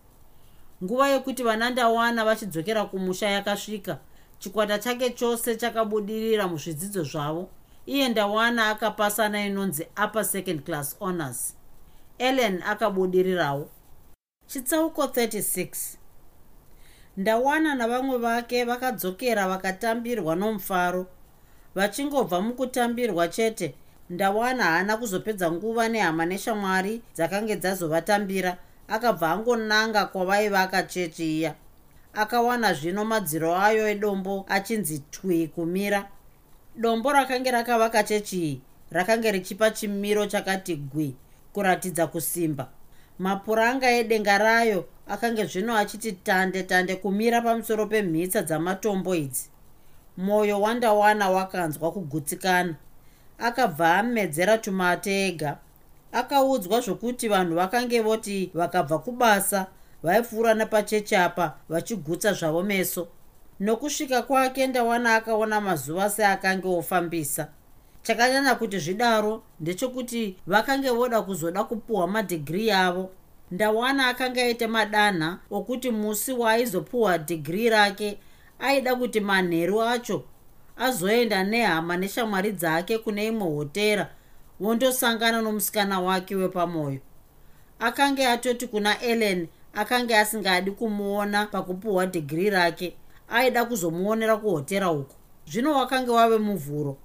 nguva yekuti vana ndawana vachidzokera kumusha yakasvika chikwata chake chose chakabudirira muzvidzidzo zvavo. Iye ndawana akapasana inonzi upper second class honors. Ellen akabudirirawo. Chitsauko 36 ndawana navamwe vake vakadzokera vakatambirwa nomufaro vachingobva mukutambirwa chete ndawana haana kuzopedza nguva nehama neshamwari dzakange dzazovatambira. Akabva angonanga kwavaivaka chechi iya akawana zvino madziro ayo edombo achinzi twi kumira. Dombo rakange rakavaka chechi iyi rakange richipa chimiro chakati gwi kuratidza kusimba. Mapuranga edenga rayo akange zvino achiti tande tande kumira pamusoro pemhitsa dzamatombo idzi. Mwoyo wandawana wakanzwa kugutsikana akabva amedzera tumate ega. Akaudzwa zvokuti vanhu vakange voti vakabva kubasa vaipfuura nepachechi apa vachigutsa zvavo meso. Nokusvika kwake ndawana akaona mazuva seakange ofambisa. Chakanyanya kuti zvidaro ndechekuti vakange voda kuzoda kupuhwa madhigiri avo. Ndawana akanga aita madanha okuti musi waaizopuhwa dhigiri rake aida kuti manheru acho azoenda nehama neshamwari dzake kune imwe hotera vondosangana nomusikana wake wepamwoyo akanga atoti kuna ellen akanga asingadi kumuona pakupuhwa dhigiri rake aida kuzomuonera kuhotera uko zvino wakanga wave muvhuro.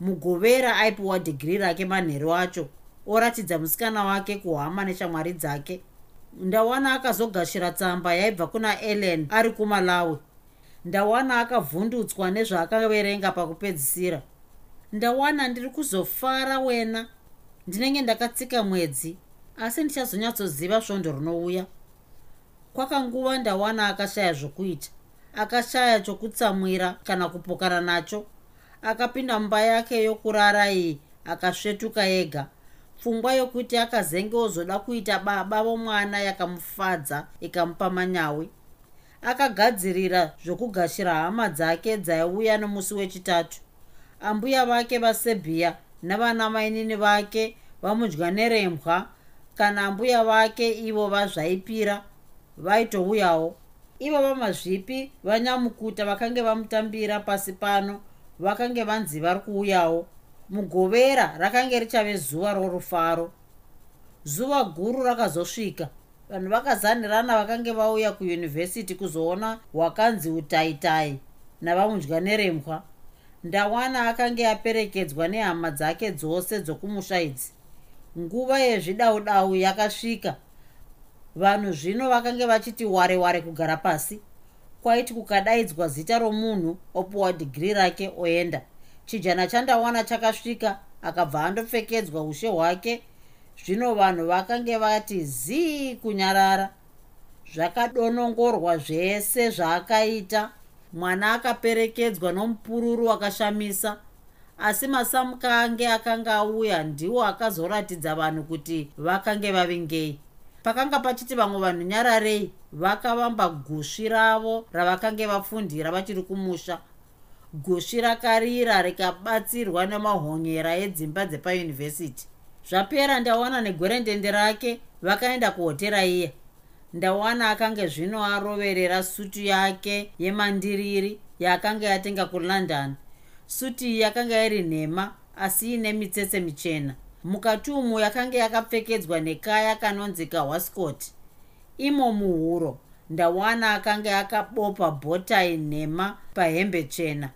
Mugovera aipiwa dhigiri rake manheru acho oratidza musikana wake kuhama neshamwari dzake. Ndawana akazogashira tsamba yaibva kuna ellen ari kumalawi ndawana akavhundutswa nezvaakaverenga pakupedzisira. Ndawana ndiri kuzofara wena. Ndinenge ndakatsika mwedzi asi ndichazonyatsoziva svondo rinouya. Kwakanguva ndawana akashaya zvokuita. Akashaya chokutsamwira kana kupokana nacho. Akapinda mumba yake yokurara iyi akasvetuka ega. Pfungwa yokuti akazenge ozoda kuita baba vomwana yakamufadza ikamupa manyawi akagadzirira zvokugashira hama dzake dzaiuya nomusi wechitatu. Ambuya vake vasebhiya navana mainini vake vamudya nerembwa kana ambuya vake ivo vazvaipira vaitouyawo. Ivo vamazvipi vanyamukuta vakange vamutambira pasi pano vakange vanzi vari kuuyawo mugovera rakange richave zuva rorufaro. Zuva guru rakazosvika vanhu vakazanirana vakange vauya kuyunivhesiti kuzoona hwakanzi utaitai navamudya nerembwa. Ndawana akange aperekedzwa nehama dzake dzose dzokumusha idzi. Nguva yezvidaudau yakasvika. Vanhu zvino vakange vachiti ware ware kugara pasi. Kwaiti kukadaidzwa zita romunhu opuwa dhigiri rake oenda. Chijana chandawana chakasvika akabva andopfekedzwa ushe hwake zvino vanhu vakange vati zii kunyarara zvakadonongorwa zvese zvaakaita. Mwana akaperekedzwa nomupururu wakashamisa asi masamuka ange akanga auya ndiwo akazoratidza vanhu kuti vakange vavingei pakanga pachiti vamwe vanhu nyararei vakavamba gusvi ravo ravakange vapfundira vachiri kumusha. Gusvi rakarira rikabatsirwa nemahonyera edzimba dzepayunivhesiti zvapera ndawana negwerendende rake vakaenda kuhotera iye. Ndawana akanga zvino aroverera sutu yake yemandiriri yaakanga yatenga kulondon. Suti iyi yakanga iri nhema asi ine mitsetse michena. Mukati umu yakanga yakapfekedzwa nekaya kanonzi kawascot imo muhuro ndawana akanga akabopa bhotai nhema pahembe chena.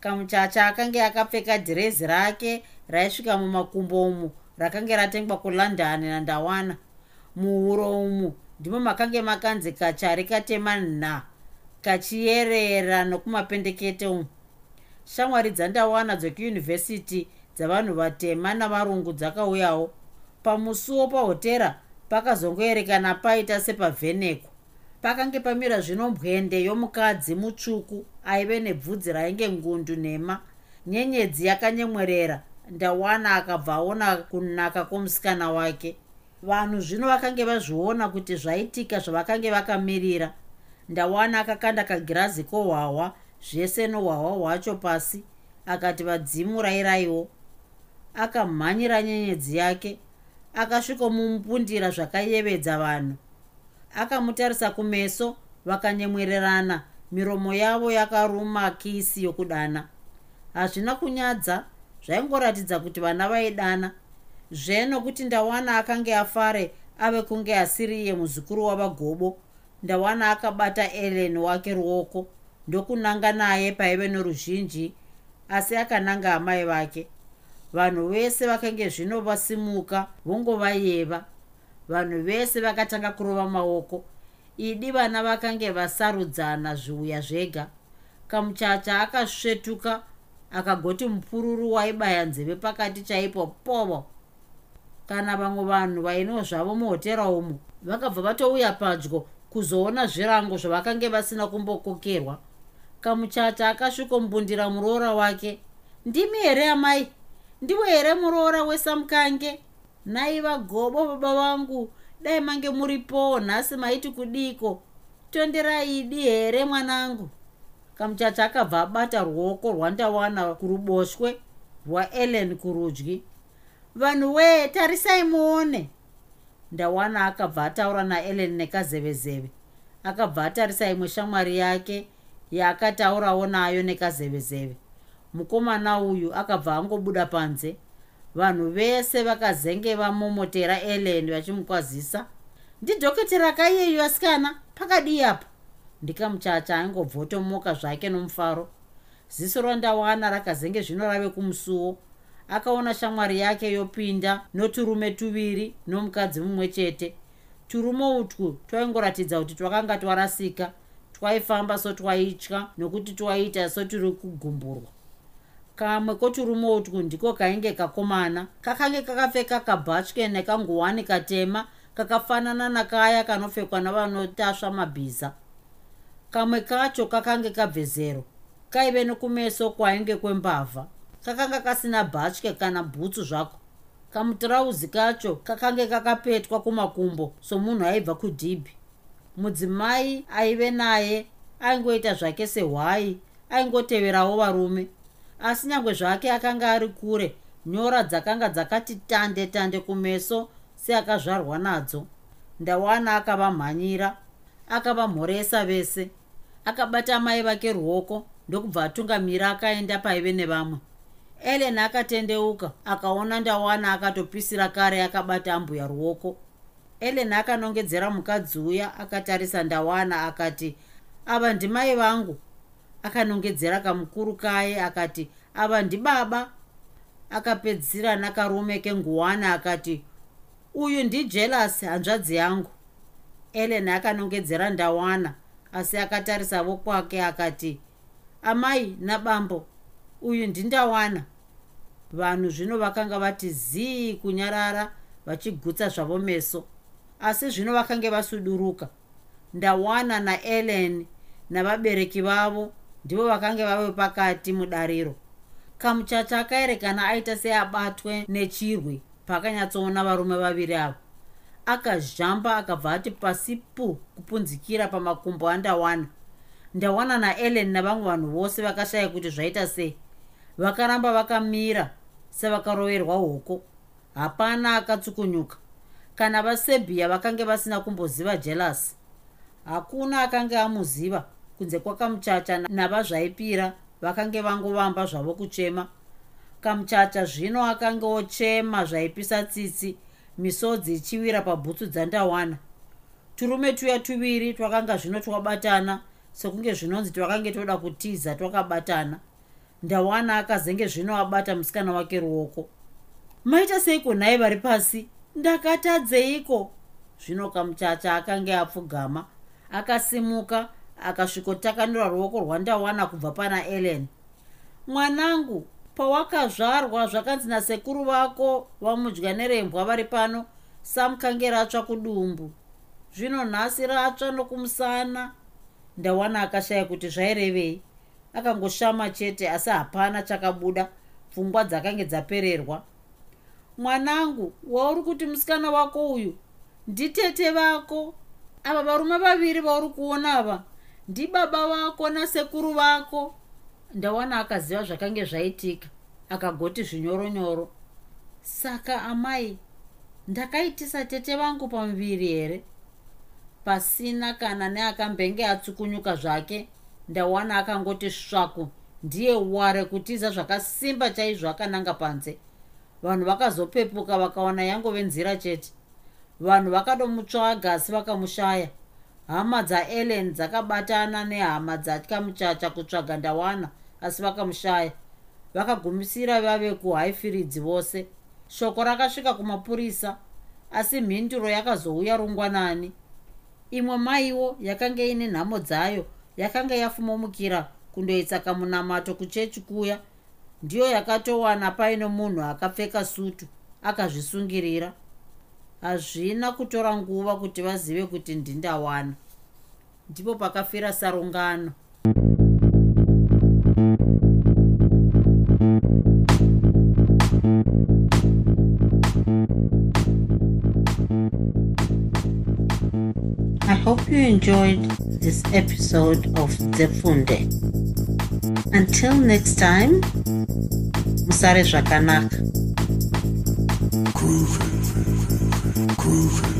Kamuchacha akanga akapfeka dhirezi rake raisvika mumakumbo umu rakanga ratengwa kulondon nandawana. Muhuro umu ndimo makange makanzi kachari katema nha kachiyerera nokumapendekete umu. Shamwari dzandawana dzekuyunivhesiti dzavanhu vatema navarungu dzakauyawo. Pamusuwo pahotera pakazongoerekana paita sepavheneko. Pakange pamira zvino mbwende yomukadzi mutsvuku aive nebvudzi rainge ngundu nhema nyenyedzi yakanyemwerera ndawana akabva aona kunaka kwomusikana wake. Vanhu zvino vakange vazviona kuti zvaitika zvavakange vakamirira. Ndawana akakanda kagirazi kohwahwa zvese nohwahwa hwacho pasi akati vadzimu rairaiwo akamhanyira nyenyedzi yake akasvikomumupundira zvakayevedza vanhu. Akamutarisa kumeso vakanyemwererana. Miromo yavo yakaruma kisi yokudana. Hazvina kunyadza zvaingoratidza kuti vana vaidana. Zvenokuti ndawana akange afare ave kunge asiri iye muzukuru wavagobo. Ndawana akabata ellen wake ruoko. Ndokunanga naye paive noruzhinji asi akananga amai vake. Vanhu vese vakange zvino vasimuka vongovayeva vanhu vese vakatanga kurova maoko. Idi vana vakange vasarudzana zviuya zvega. Kamuchacha akasvetuka akagoti mupururu waibaya nzeve pakati chaipo povo kana vamwe vanhu vaino zvavo muhotera umu vakabva vatouya padyo kuzoona zvirango zvavakange vasina kumbokokerwa. Kamuchacha akasvikombundira muroora wake ndimi here amai? Ndiwe here muroora wesamukange? Naiva gobo baba vangu dai mange muripowo nhasi maiti kudiko. Tonderaidi here mwanangu kamuchacha akabva abata ruoko rwandawana kuruboshwe rwaellen kurudyi. Vanhu wee tarisai muone. Ndawana akabva ataura naellen nekazevezeve. Akabva atarisa imwe shamwari yake yaakataurawo nayo nekazevezeve. Mukomana uyu akabva angobuda panze. Vanhu vese vakazenge vamomotera ellen vachimukwazisa. Ndidhokotera kaiyeyu asikana? Pakadii apa ndikamuchacha aingobvotomoka zvake nomufaro. Ziso randawana rakazenge zvino rave kumusuwo. Akaona shamwari yake yopinda noturume tuviri nomukadzi mumwe chete. Turume utwu twaingoratidza kuti twakanga twarasika twaifamba sotwaitya nokuti twaita soturi kugumburwa. Kamwe koturume utwu ndiko kainge kakomana. Kakange kakapfeka kabhatye nekanguwani katema kakafanana nakaya kanopfekwa navanotasva mabhiza kamwe kacho kakange kabvezero kaive nokumeso kwainge kwembavha. Kakanga kasina bhatye kana bhutsu zvako. Kamutirauzi kacho kakange kakapetwa kumakumbo somunhu aibva kudhibhi. Mudzimai aive naye aingoita zvake sehwai aingoteverawo varume. Asi nyange zvake akanga ari kure nyora dzakanga dzakati tande tande kumeso seakazvarwa nadzo. Ndawana akavamhanyira akavamhoresa vese akabata mai vake ruoko ndokubva atungamira akaenda paive nevamwe. Ellen akatendeuka akaona ndawana akatopisira kare akabata ambuya ruoko. Ellen akanongedzera mukadzi uya akatarisa ndawana akati ava ndimai vangu? Akanongedzera kamukuru kaye akati ava ndibaba akapedzisira nakarume kenguwana akati uyu ndijelasi hanzvadzi yangu. Ellen akanongedzera ndawana asi akatarisa vokwake akati amai nabambo uyu ndindawana. Vanhu zvino vakanga vati zii kunyarara vachigutsa zvavo meso. Asi zvino vakange vasuduruka ndawana naellen navabereki vavo ndivo vakange vave pakati mudariro. Kamuchacha akaerekana aita seabatwe nechirwi paakanyatsoona varume vaviri avo akazhamba akabva ati pasipu kupunzikira pamakumbo andawana. Ndawana naellen navamwe vanhu vose vakashaya kuti zvaita sei. Vakaramba vakamira sevakaroverwa hoko hapana akatsukunyuka. Kana vaserbia vakange vasina kumboziva jelasi hakuna akange amuziva kunze kwakamuchacha navazvaipira vakange vangovamba zvavo kuchema. Kamuchacha zvino akange ochema zvaipisa tsitsi misodzi ichiwira pabhutsu dzandawana turume tuya tuviri twakanga zvino twabatana sekunge zvinonzi twakange toda kutiza twakabatana. Ndawana akazenge zvino abata musikana wake ruoko. Maita seiko nhai vari pasi? Ndakatadzeiko? Zvino kamuchacha akange apfugama akasimuka akasvikotakanura ruoko rwandawana kubva pana ellen. Mwanangu pawakazvarwa zvakanzi nasekuru vako vamudya nerembwa vari pano samukange ratsva kudumbu. Zvino nhasi ratsva nokumusana. Ndawana akashaya kuti zvairevei. Akangoshama chete asi hapana chakabuda pfungwa dzakange dzapererwa. Mwanangu wauri kuti musikana wako uyu nditete vako. Ava varume vaviri vauri kuona ava ndibaba vako nasekuru vako ndawana akaziva zvakange zvaitika akagoti zvinyoronyoro saka amai ndakaitisa tete vangu pamuviri here? Pasina kana neakambenge atsukunyuka zvake ndawana akangoti svaku ndiye ware kutiza zvakasimba chaizvo akananga panze. Vanhu vakazopepuka vakaona yangove nzira chete. Vanhu vakadomutsvaga asi vakamushaya. Hama dzaellen dzakabatana nehama dzakamuchacha kutsvaga ndawana asi vakamushaya. Vakagumisira vave kuhaifiridzi vose. Shoko rakasvika kumapurisa asi mhinduro yakazouya rungwanani. Imwe maiwo yakanga ine nhamo dzayo yakanga yafumomukira kundoisa kamunamato kuchechi kuya. Ndiyo yakatowana paine munhu akapfeka sutu akazvisungirira. Hazvina kutora nguva kuti vazive kuti ndindawana. Ndipo pakafira sarungano you enjoyed this episode of Zefunde. Until next time, Musare Zvakanaka. Groovy, groovy.